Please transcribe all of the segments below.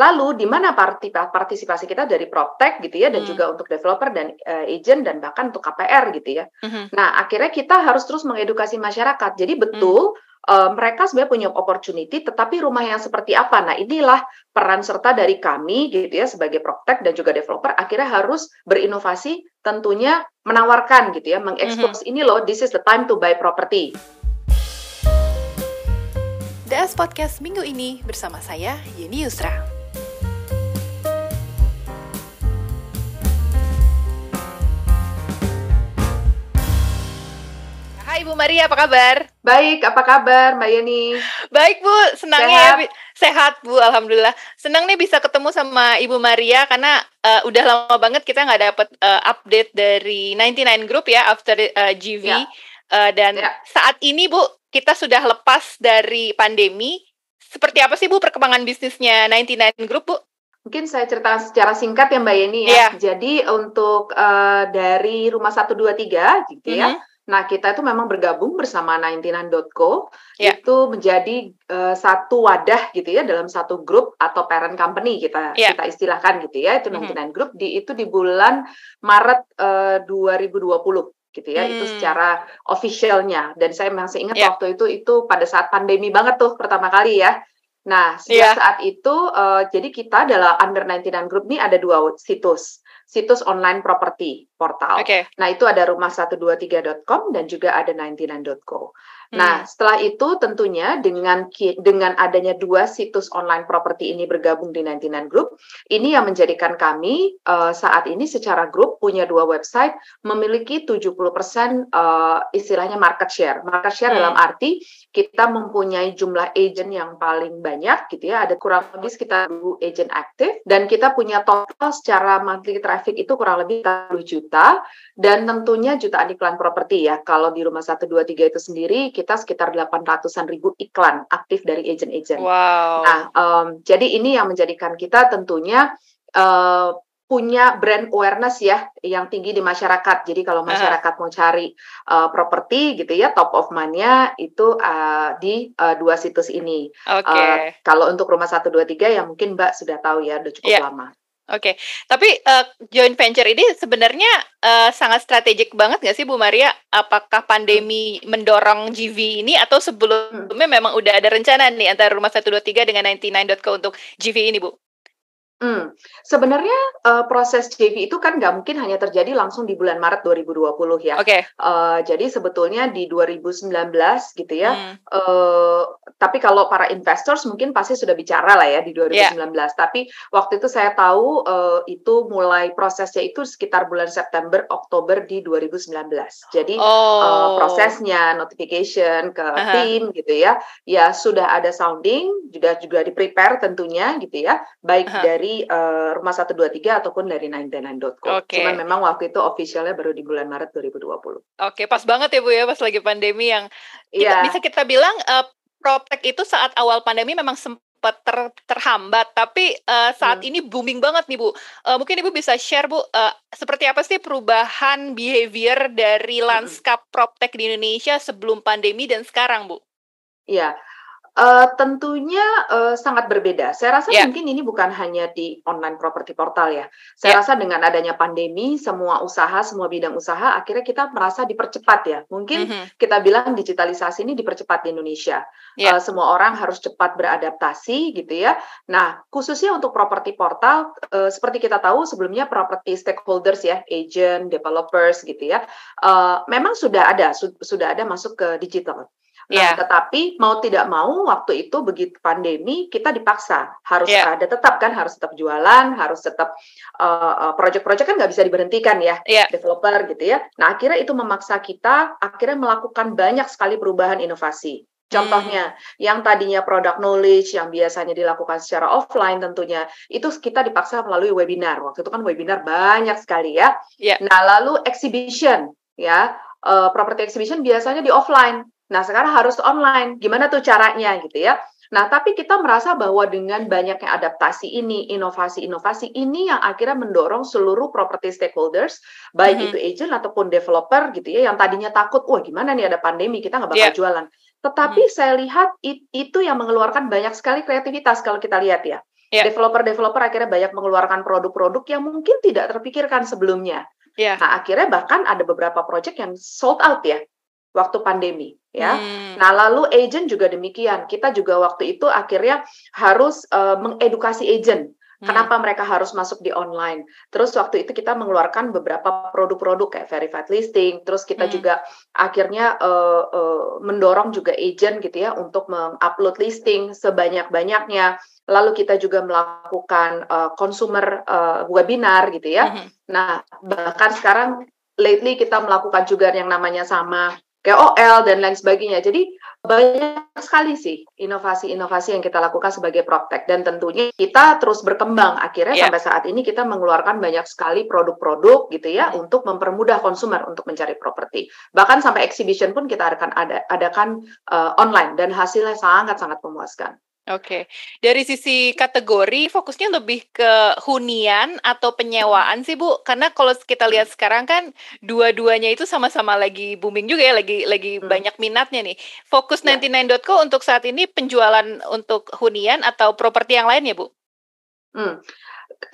Lalu di mana partisipasi kita dari proptech gitu ya dan Hmm. juga untuk developer dan uh, agent dan bahkan untuk KPR gitu ya. Mhm. Nah, akhirnya kita harus terus mengedukasi masyarakat. Jadi Hmm. betul uh, mereka sebenarnya punya opportunity tetapi rumah yang seperti apa? Nah, inilah peran serta dari kami gitu ya sebagai proptech dan juga developer akhirnya harus berinovasi tentunya menawarkan gitu ya, mengekspos ini loh this is the time to buy property. DS Podcast minggu ini bersama saya Yeni Yusra. Bu Maria, apa kabar? Baik, apa kabar Mbak Yeni? Baik Bu, senangnya Sehat? ya sehat Bu, alhamdulillah. Senang nih bisa ketemu sama Ibu Maria karena eh, udah lama banget kita nggak dapet eh, update dari 99 Group ya after eh, GV. Ya. Eh, dan Ya. saat ini Bu, kita sudah lepas dari pandemi. Seperti apa sih Bu perkembangan bisnisnya 99 Group Bu? Mungkin saya cerita secara singkat ya Mbak Yeni ya. Iya. Jadi untuk eh, dari rumah 123 gitu ya. Nah, kita itu memang bergabung bersama 99.co Ya. itu menjadi eh, satu wadah gitu ya dalam satu grup atau parent company kita Ya. kita istilahkan gitu ya. Itu Mhm. 99 Group di itu di bulan Maret eh, 2020 gitu ya. Itu Hmm. secara officialnya dan saya masih ingat Ya. waktu itu itu pada saat pandemi banget tuh pertama kali ya. Nah, sejak Ya. saat itu eh, jadi kita adalah under 99 Group ini ada dua situs. Situs online property portal. Oke. Nah, itu ada rumah123.com dan juga ada 99.co. Hmm. Nah, setelah itu tentunya dengan dengan adanya dua situs online properti ini bergabung di 99 Group, ini yang menjadikan kami eh, saat ini secara grup punya dua website memiliki 70% eh, istilahnya market share. Market share Hmm. dalam arti kita mempunyai jumlah agent yang paling banyak gitu ya, ada kurang lebih sekitar 1000 agent aktif dan kita punya total secara monthly traffic itu kurang lebih 10 juta dan tentunya jutaan iklan properti ya. Kalau di rumah 123 itu sendiri kita sekitar 800-an ribu iklan aktif dari agent-agent. Wow. Nah, em, jadi ini yang menjadikan kita tentunya eh, punya brand awareness ya yang tinggi di masyarakat. Jadi kalau masyarakat mau cari eh, properti gitu ya, top of mind-nya itu eh, di eh, dua situs ini. Oke. Eh, kalau untuk rumah 123 ya mungkin Mbak sudah tahu ya, udah cukup Iya. lama. Oke, tapi eh, joint venture ini sebenarnya eh, sangat strategik banget nggak sih Bu Maria? Apakah pandemi mendorong GV ini atau sebelumnya memang udah ada rencana nih antara Rumah 123 dengan 99.co untuk GV ini Bu? Hmm, sebenarnya eh, proses JV itu kan nggak mungkin hanya terjadi langsung di bulan Maret 2020 ya. Oke. Eh, jadi sebetulnya di 2019 gitu ya. Hmm, eh tapi kalau para investors mungkin pasti sudah bicara lah ya di 2019. Tapi waktu itu saya tahu eh, itu mulai prosesnya itu sekitar bulan September Oktober di 2019. Jadi eh, Oh. prosesnya notification ke Aha. tim gitu ya ya sudah ada sounding juga juga di prepare tentunya gitu ya baik Aha. dari eh, rumah 123 ataupun dari 99.co Oke. cuman memang waktu itu officialnya baru di bulan Maret 2020 Oke, pas banget ya Bu ya pas lagi pandemi yang kita, Iya. bisa kita bilang eh, PropTech itu saat awal pandemi memang sempat ter- terhambat, tapi eh, saat Hmm. ini booming banget nih Bu. Eh, mungkin Ibu bisa share Bu, eh, seperti apa sih perubahan behavior dari lanskap PropTech di Indonesia sebelum pandemi dan sekarang Bu? Iya, eh, tentunya eh, sangat berbeda. Saya rasa Ya. mungkin ini bukan hanya di online property portal ya. Saya Ya. rasa dengan adanya pandemi, semua usaha, semua bidang usaha, akhirnya kita merasa dipercepat ya. Mungkin Mhm. kita bilang digitalisasi ini dipercepat di Indonesia. Ya. Eh, semua orang harus cepat beradaptasi gitu ya. Nah, khususnya untuk properti portal, eh, seperti kita tahu sebelumnya property stakeholders ya, agent, developers gitu ya, eh, memang sudah ada, su- sudah ada masuk ke digital. Nah, Ya. tetapi mau tidak mau waktu itu begitu pandemi kita dipaksa harus Ya. ada tetap kan harus tetap jualan, harus tetap eh, project-project kan nggak bisa diberhentikan ya Ya. developer gitu ya. Nah, akhirnya itu memaksa kita akhirnya melakukan banyak sekali perubahan inovasi. Contohnya, yang tadinya product knowledge yang biasanya dilakukan secara offline tentunya, itu kita dipaksa melalui webinar. Waktu itu kan webinar banyak sekali ya. Ya. Nah, lalu exhibition ya, eh, property exhibition biasanya di offline. Nah, sekarang harus online. Gimana tuh caranya gitu ya? Nah, tapi kita merasa bahwa dengan banyaknya adaptasi ini, inovasi-inovasi ini yang akhirnya mendorong seluruh property stakeholders, baik Mhm. itu agent ataupun developer gitu ya, yang tadinya takut, wah gimana nih ada pandemi, kita nggak bakal Iya. jualan. Tetapi saya lihat it- itu yang mengeluarkan banyak sekali kreativitas kalau kita lihat ya. Yeah. Developer-developer akhirnya banyak mengeluarkan produk-produk yang mungkin tidak terpikirkan sebelumnya. Yeah. Nah, akhirnya bahkan ada beberapa project yang sold out ya waktu pandemi ya. Hmm. Nah, lalu agent juga demikian. Kita juga waktu itu akhirnya harus uh, mengedukasi agent Kenapa hmm. mereka harus masuk di online? Terus waktu itu kita mengeluarkan beberapa produk-produk kayak verified listing. Terus kita hmm. juga akhirnya uh, uh, mendorong juga agent gitu ya untuk mengupload listing sebanyak-banyaknya. Lalu kita juga melakukan uh, consumer uh, webinar gitu ya. Hmm. Nah bahkan sekarang lately kita melakukan juga yang namanya sama KOL dan lain sebagainya. Jadi banyak sekali sih inovasi-inovasi yang kita lakukan sebagai proptech dan tentunya kita terus berkembang. Akhirnya yeah. sampai saat ini kita mengeluarkan banyak sekali produk-produk gitu ya mm. untuk mempermudah konsumer untuk mencari properti. Bahkan sampai exhibition pun kita akan ada adakan uh, online dan hasilnya sangat-sangat memuaskan. Oke, dari sisi kategori fokusnya lebih ke hunian atau penyewaan sih Bu? Karena kalau kita lihat sekarang kan dua-duanya itu sama-sama lagi booming juga ya, lagi lagi hmm. banyak minatnya nih. Fokus ya. 99.co untuk saat ini penjualan untuk hunian atau properti yang lain ya Bu? Hmm.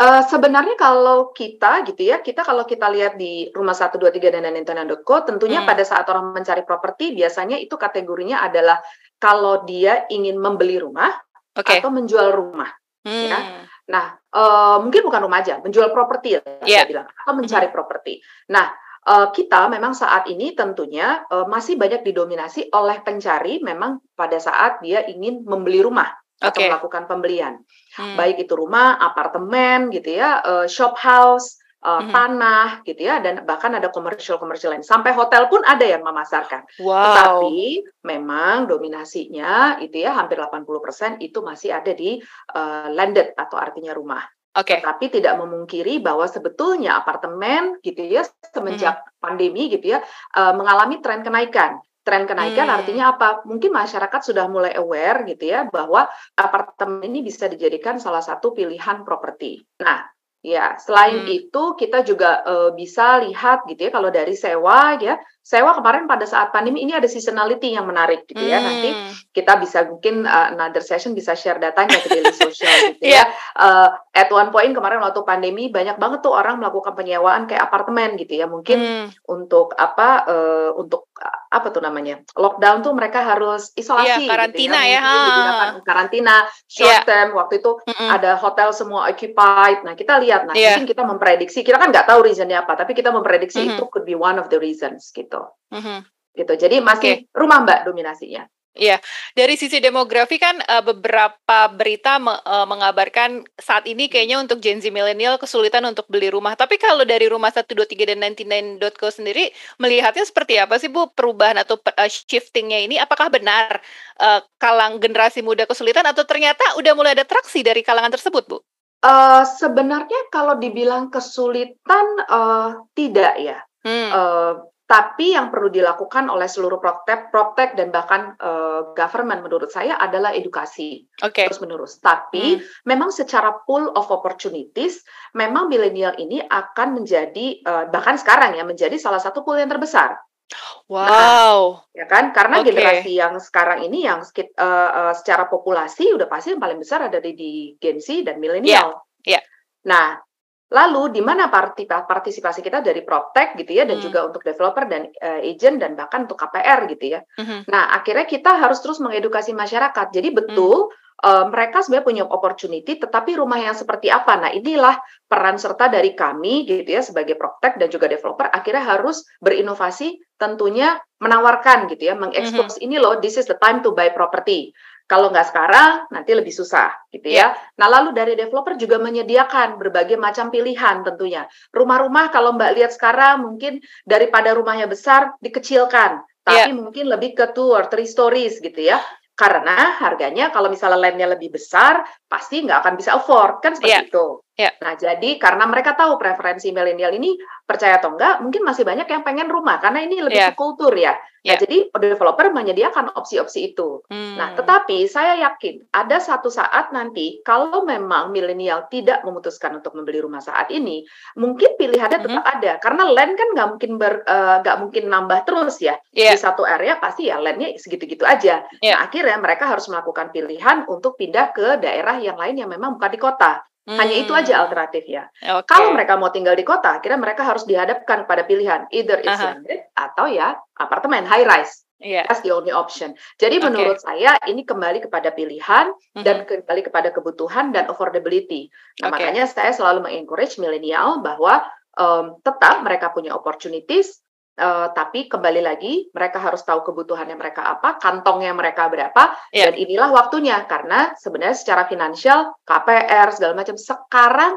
Uh, sebenarnya kalau kita gitu ya, kita kalau kita lihat di rumah 123 dan 99.co tentunya hmm. pada saat orang mencari properti biasanya itu kategorinya adalah kalau dia ingin membeli rumah okay. atau menjual rumah. Hmm. Ya. Nah, uh, mungkin bukan rumah aja, menjual properti ya yeah. saya bilang, atau mencari hmm. properti. Nah, uh, kita memang saat ini tentunya uh, masih banyak didominasi oleh pencari memang pada saat dia ingin membeli rumah okay. atau melakukan pembelian, hmm. baik itu rumah, apartemen, gitu ya, uh, shop house uh, mm-hmm. tanah gitu ya dan bahkan ada komersial-komersial lain sampai hotel pun ada yang memasarkan. Wow. Tetapi memang dominasinya itu ya hampir 80% itu masih ada di uh, landed atau artinya rumah. Oke. Okay. Tapi tidak memungkiri bahwa sebetulnya apartemen gitu ya semenjak mm-hmm. pandemi gitu ya uh, mengalami tren kenaikan tren kenaikan hmm. artinya apa? Mungkin masyarakat sudah mulai aware gitu ya bahwa apartemen ini bisa dijadikan salah satu pilihan properti. Nah, Ya, selain hmm. itu kita juga uh, bisa lihat gitu ya kalau dari sewa ya. Sewa kemarin pada saat pandemi ini ada seasonality yang menarik gitu ya. Nanti hmm. kita bisa mungkin uh, another session bisa share datanya ke daily social gitu yeah. ya. Uh, at one point kemarin waktu pandemi banyak banget tuh orang melakukan penyewaan kayak apartemen gitu ya. Mungkin hmm. untuk apa uh, untuk apa tuh namanya? Lockdown tuh mereka harus isolasi yeah, karantina gitu ya. ya. Digunakan karantina short yeah. term. Waktu itu mm -mm. ada hotel semua occupied. Nah, kita lihat lihat. Nah, yeah. mungkin kita memprediksi, kita kan nggak tahu reasonnya apa, tapi kita memprediksi mm -hmm. itu could be one of the reasons gitu. Mm -hmm. Gitu. Jadi masih okay. rumah Mbak dominasinya. Iya, dari sisi demografi kan uh, beberapa berita me, uh, mengabarkan saat ini kayaknya untuk Gen Z milenial kesulitan untuk beli rumah. Tapi kalau dari rumah 123 dan 99.co sendiri melihatnya seperti apa sih Bu perubahan atau uh, shiftingnya ini? Apakah benar uh, kalang generasi muda kesulitan atau ternyata udah mulai ada traksi dari kalangan tersebut Bu? Uh, sebenarnya kalau dibilang kesulitan, uh, tidak ya. Hmm. Uh, tapi yang perlu dilakukan oleh seluruh proptech proptech dan bahkan, uh, government menurut saya adalah edukasi okay. terus-menerus. Tapi hmm. memang secara pool of opportunities, memang milenial ini akan menjadi, uh, bahkan sekarang ya, menjadi salah satu pool yang terbesar. Wow. Nah, ya kan? Karena okay. generasi yang sekarang ini yang uh, uh, secara populasi udah pasti yang paling besar ada di, di Gen Z dan milenial. Yeah. Yeah. Nah, lalu di mana partisipasi kita dari PropTech gitu ya dan hmm. juga untuk developer dan uh, agent dan bahkan untuk KPR gitu ya. Mm-hmm. Nah, akhirnya kita harus terus mengedukasi masyarakat. Jadi betul mm uh, mereka sebenarnya punya opportunity, tetapi rumah yang seperti apa? Nah, inilah peran serta dari kami gitu ya sebagai proptech dan juga developer akhirnya harus berinovasi tentunya menawarkan gitu ya, mengekspos mm -hmm. ini loh, this is the time to buy property. Kalau nggak sekarang, nanti lebih susah, gitu ya. Yeah. Nah, lalu dari developer juga menyediakan berbagai macam pilihan tentunya. Rumah-rumah kalau Mbak lihat sekarang mungkin daripada rumahnya besar dikecilkan, tapi yeah. mungkin lebih ke two or three stories gitu ya. Karena harganya kalau misalnya landnya lebih besar, pasti nggak akan bisa afford, kan seperti yeah. itu. Ya. Nah, jadi karena mereka tahu preferensi milenial ini percaya atau enggak, mungkin masih banyak yang pengen rumah karena ini lebih Ya. ke kultur ya. Nah, Ya. jadi developer menyediakan opsi-opsi itu. Nah, Hmm. tetapi saya yakin ada satu saat nanti kalau memang milenial tidak memutuskan untuk membeli rumah saat ini, mungkin pilihannya tetap ada karena land kan nggak mungkin ber, eh, nggak mungkin nambah terus ya Iya. di satu area pasti ya landnya segitu-gitu aja. Iya. Nah, akhirnya mereka harus melakukan pilihan untuk pindah ke daerah yang lain yang memang bukan di kota. Hanya itu aja Hmm. alternatifnya. Oke. Kalau mereka mau tinggal di kota, akhirnya mereka harus dihadapkan pada pilihan either it's Aha. landed atau ya apartemen high rise. Iya. That's the only option. Jadi Oke. menurut saya ini kembali kepada pilihan dan Mhm. kembali kepada kebutuhan dan affordability. Nah, Oke. makanya saya selalu mengencourage milenial bahwa em, tetap mereka punya opportunities, eh, tapi kembali lagi mereka harus tahu kebutuhannya mereka apa, kantongnya mereka berapa, Iya. dan inilah waktunya karena sebenarnya secara finansial KPR segala macam sekarang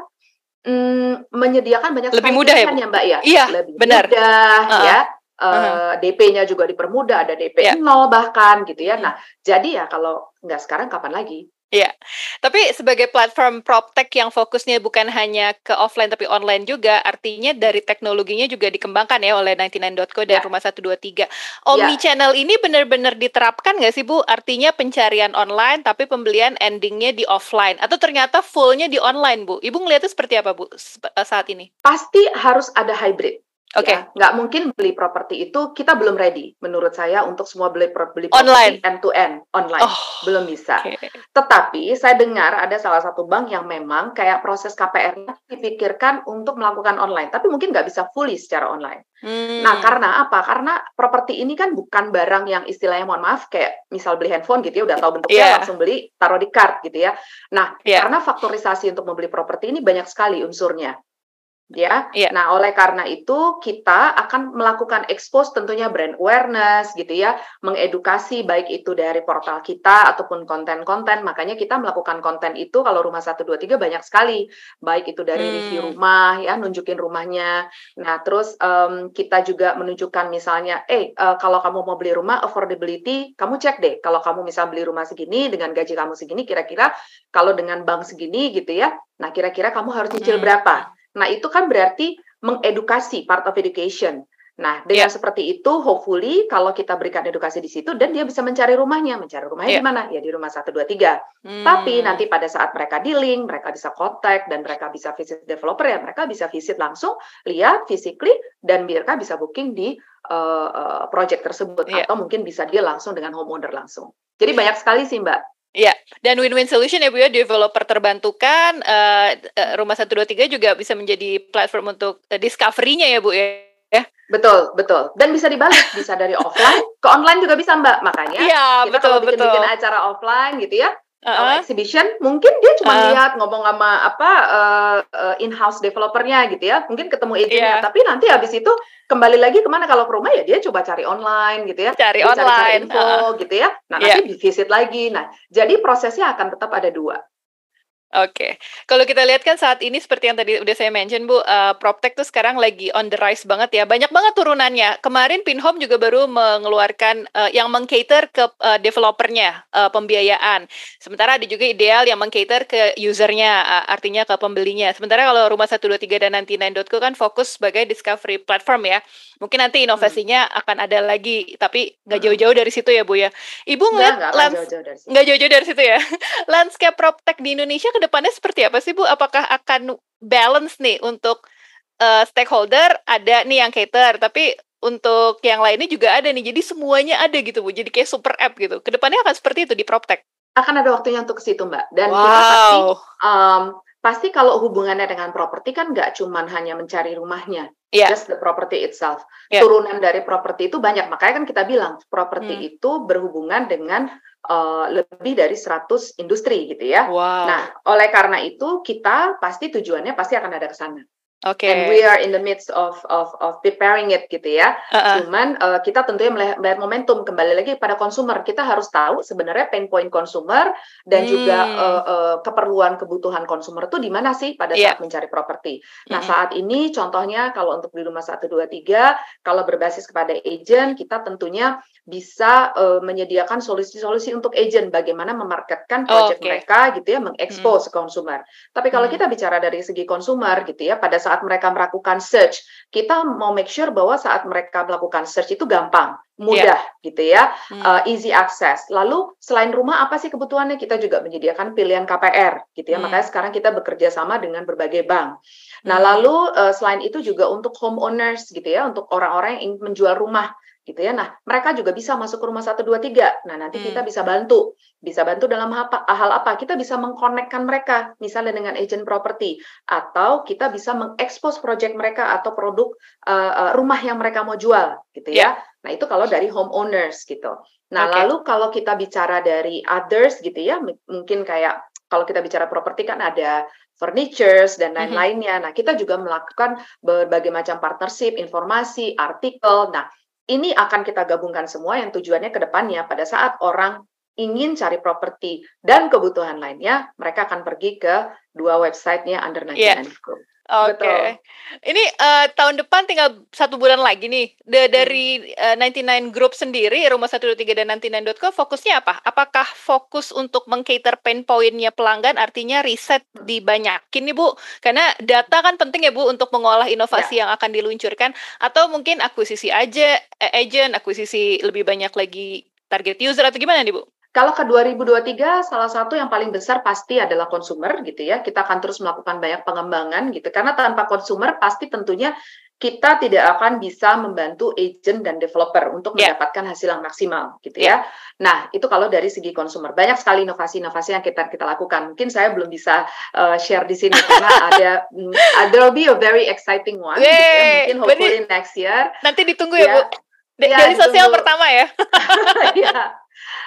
mm, menyediakan banyak Lebih mudah ya, Bu? Mbak ya, Iya, lebih benar. mudah Uh-uh. ya. eh, Uh-huh. DP-nya juga dipermudah, ada DP Iya. 0 bahkan gitu ya. Hmm. Nah, jadi ya kalau nggak sekarang kapan lagi? Iya, tapi sebagai platform PropTech yang fokusnya bukan hanya ke offline tapi online juga, artinya dari teknologinya juga dikembangkan ya oleh 99.co dan Ya. Rumah 123. Omni channel ini benar-benar diterapkan nggak sih Bu? Artinya pencarian online tapi pembelian endingnya di offline atau ternyata fullnya di online Bu? Ibu ngelihatnya seperti apa Bu saat ini? Pasti harus ada hybrid. Oke, Ya, nggak mungkin beli properti itu kita belum ready menurut saya untuk semua beli beli properti end to end online oh, belum bisa. oke. Tetapi saya dengar ada salah satu bank yang memang kayak proses KPR-nya dipikirkan untuk melakukan online, tapi mungkin nggak bisa fully secara online. Hmm, Nah, karena apa? Karena properti ini kan bukan barang yang istilahnya mohon maaf kayak misal beli handphone gitu ya udah tahu bentuknya Iya. langsung beli taruh di card gitu ya. Nah, Iya. karena faktorisasi untuk membeli properti ini banyak sekali unsurnya. Ya. Iya. Nah, oleh karena itu kita akan melakukan expose tentunya brand awareness gitu ya, mengedukasi baik itu dari portal kita ataupun konten-konten. Makanya kita melakukan konten itu kalau rumah 123 banyak sekali. Baik itu dari Hmm. review rumah ya, nunjukin rumahnya. Nah, terus em, kita juga menunjukkan misalnya, eh eh, kalau kamu mau beli rumah affordability, kamu cek deh. Kalau kamu misal beli rumah segini dengan gaji kamu segini, kira-kira kalau dengan bank segini gitu ya. Nah, kira-kira kamu harus nyicil Hmm. berapa? Nah, itu kan berarti mengedukasi part of education. Nah, dengan Iya. seperti itu, hopefully kalau kita berikan edukasi di situ dan dia bisa mencari rumahnya, mencari rumahnya Iya. di mana? Ya di rumah 123. Hmm. Tapi nanti pada saat mereka di link, mereka bisa kontak dan mereka bisa visit developer ya, mereka bisa visit langsung, lihat physically dan mereka bisa booking di uh, uh, project tersebut Iya. atau mungkin bisa dia langsung dengan homeowner langsung. Jadi banyak sekali sih, Mbak. Iya, dan win-win solution ya Bu ya, developer terbantukan, eh, Rumah 123 juga bisa menjadi platform untuk eh, discovery-nya ya Bu ya. Betul, betul. Dan bisa dibalik, bisa dari offline ke online juga bisa, Mbak. Makanya Iya, kita betul kalau bikin, betul. bikin acara offline gitu ya, kalau Heeh. exhibition mungkin dia cuma Uh. lihat ngomong sama apa uh, uh, in-house developernya gitu ya, mungkin ketemu agentnya, Iya. tapi nanti habis itu kembali lagi ke mana kalau ke rumah ya dia coba cari online gitu ya, Cari dia online. info heeh. gitu ya, nah Iya. nanti visit lagi, nah jadi prosesnya akan tetap ada dua. Oke, kalau kita lihat kan saat ini seperti yang tadi udah saya mention Bu, eh, PropTech tuh sekarang lagi on the rise banget ya, banyak banget turunannya. Kemarin Pinhome juga baru mengeluarkan eh, yang mengcater ke eh, developernya eh, pembiayaan. Sementara ada juga ideal yang mengcater ke usernya, eh, artinya ke pembelinya. Sementara kalau Rumah 123 dan 99.co kan fokus sebagai discovery platform ya. Mungkin nanti inovasinya akan ada lagi, tapi nggak Hmm. jauh-jauh dari situ ya Bu ya. Ibu lans- jauh-jauh dari situ. nggak jauh-jauh dari situ ya. Landscape PropTech di Indonesia ke depannya seperti apa sih Bu? Apakah akan balance nih untuk eh, stakeholder ada nih yang cater, tapi untuk yang lainnya juga ada nih. Jadi semuanya ada gitu Bu. Jadi kayak super app gitu. Ke depannya akan seperti itu di PropTech. Akan ada waktunya untuk ke situ Mbak, dan kita pasti wow. um, pasti kalau hubungannya dengan properti kan nggak cuman hanya mencari rumahnya, Iya. just the property itself. Iya. Turunan dari properti itu banyak. Makanya kan kita bilang properti Hmm. itu berhubungan dengan uh, lebih dari 100 industri gitu ya. Wow. Nah, oleh karena itu kita pasti tujuannya pasti akan ada ke sana. Oke. Okay. And we are in the midst of of of preparing it gitu ya. Uh-uh. Cuman uh, kita tentunya melihat momentum kembali lagi pada konsumer. Kita harus tahu sebenarnya pain point konsumer dan hmm. juga uh, uh, keperluan kebutuhan konsumer itu di mana sih pada yeah. saat mencari properti. Nah, hmm. saat ini contohnya kalau untuk di rumah 1 2 3 kalau berbasis kepada agent kita tentunya bisa uh, menyediakan solusi-solusi untuk agent bagaimana memarketkan project oh, okay. mereka gitu ya, mengekspos hmm. konsumer. Tapi kalau hmm. kita bicara dari segi konsumer gitu ya pada saat saat mereka melakukan search, kita mau make sure bahwa saat mereka melakukan search itu gampang, mudah yeah. gitu ya, hmm. uh, easy access. Lalu selain rumah apa sih kebutuhannya? Kita juga menyediakan pilihan KPR gitu ya. Hmm. Makanya sekarang kita bekerja sama dengan berbagai bank. Nah, hmm. lalu uh, selain itu juga untuk homeowners gitu ya, untuk orang-orang yang ingin menjual rumah gitu ya. Nah, mereka juga bisa masuk ke rumah 1 2 3. Nah, nanti hmm. kita bisa bantu. Bisa bantu dalam apa, hal apa? Kita bisa mengkonekkan mereka misalnya dengan agent property atau kita bisa mengekspos project mereka atau produk uh, rumah yang mereka mau jual gitu ya. Yeah. Nah, itu kalau dari homeowners gitu. Nah, okay. lalu kalau kita bicara dari others gitu ya, mungkin kayak kalau kita bicara properti kan ada furnitures dan mm-hmm. lain-lainnya. Nah, kita juga melakukan berbagai macam partnership, informasi, artikel. Nah, ini akan kita gabungkan semua yang tujuannya ke depannya pada saat orang ingin cari properti dan kebutuhan lainnya, mereka akan pergi ke dua websitenya Under 99 yeah. Group. Oke. Okay. Ini uh, tahun depan tinggal satu bulan lagi nih. De hmm. dari uh, eh, 99 Group sendiri, Rumah 123 dan 99.co fokusnya apa? Apakah fokus untuk mengcater pain pointnya pelanggan, artinya riset hmm. dibanyakin nih Bu? Karena data kan penting ya Bu untuk mengolah inovasi ya. yang akan diluncurkan. Atau mungkin akuisisi aja, eh, agent, akuisisi lebih banyak lagi target user atau gimana nih Bu? Kalau ke 2023 salah satu yang paling besar pasti adalah konsumer gitu ya. Kita akan terus melakukan banyak pengembangan gitu karena tanpa konsumer pasti tentunya kita tidak akan bisa membantu agent dan developer untuk yeah. mendapatkan hasil yang maksimal gitu yeah. ya. Nah, itu kalau dari segi konsumer. Banyak sekali inovasi-inovasi yang kita kita lakukan. Mungkin saya belum bisa uh, share di sini karena ada uh, there will be a very exciting one gitu ya. Mungkin hopefully next year. Nanti ditunggu ya, ya Bu. D ya, dari sosial pertama ya. ya.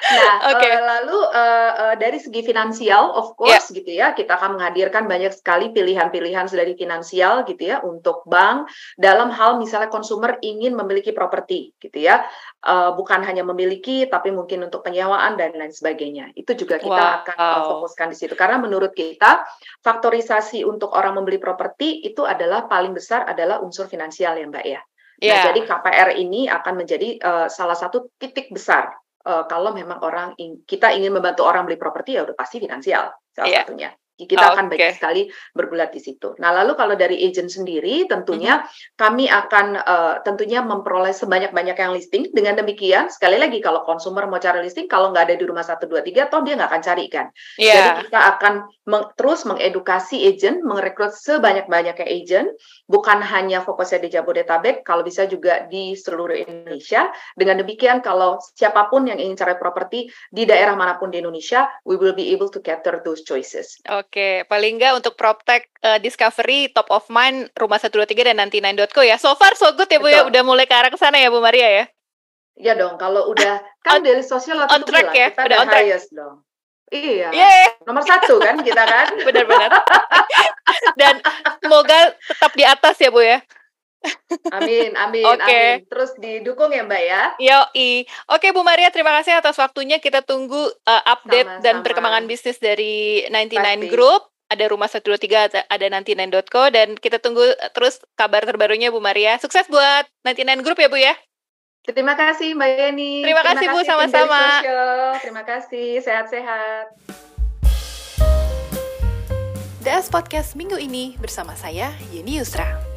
Nah, okay. uh, eh, lalu uh, uh, dari segi finansial, of course, yeah. gitu ya, kita akan menghadirkan banyak sekali pilihan-pilihan dari finansial, gitu ya, untuk bank dalam hal misalnya konsumer ingin memiliki properti, gitu ya, uh, bukan hanya memiliki, tapi mungkin untuk penyewaan dan lain sebagainya. Itu juga kita wow. akan uh, fokuskan di situ, karena menurut kita faktorisasi untuk orang membeli properti itu adalah paling besar adalah unsur finansial ya, Mbak ya. Nah, yeah. jadi KPR ini akan menjadi uh, salah satu titik besar uh, kalau memang orang in, kita ingin membantu orang beli properti ya udah pasti finansial salah yeah. satunya kita oh, akan okay. banyak sekali bergulat di situ. Nah, lalu kalau dari agent sendiri, tentunya mm-hmm. kami akan uh, tentunya memperoleh sebanyak-banyak yang listing. Dengan demikian, sekali lagi kalau konsumer mau cari listing, kalau nggak ada di rumah satu dua tiga, toh dia nggak akan cari kan. Yeah. Jadi kita akan meng- terus mengedukasi agent, merekrut sebanyak-banyaknya agent, bukan hanya fokusnya di Jabodetabek, kalau bisa juga di seluruh Indonesia. Dengan demikian, kalau siapa pun yang ingin cari properti di daerah mana pun di Indonesia, we will be able to cater those choices. Oke, paling enggak untuk PropTech uh, Discovery top of mind Rumah 123 dan nanti 9.co ya. So far so good ya Bu ya, udah mulai ke arah ke sana ya Bu Maria ya. Iya dong, kalau udah kan on, dari sosial on track bilang, ya, kita udah on track. dong. Iya. Yeah. Nomor satu kan kita kan. Benar-benar. dan semoga tetap di atas ya Bu ya. Amin, amin, okay. amin. Terus didukung ya Mbak ya. Yo, i. Oke Bu Maria, terima kasih atas waktunya. Kita tunggu uh, update Sama-sama. dan perkembangan bisnis dari 99 Pasti. Group. Ada Rumah 123, ada 99.co dan kita tunggu terus kabar terbarunya Bu Maria. Sukses buat 99 Group ya Bu ya. Terima kasih Mbak Yeni. Terima, terima kasih Bu, sama-sama. Terima kasih, sehat-sehat. DS Podcast minggu ini bersama saya Yeni Yusra.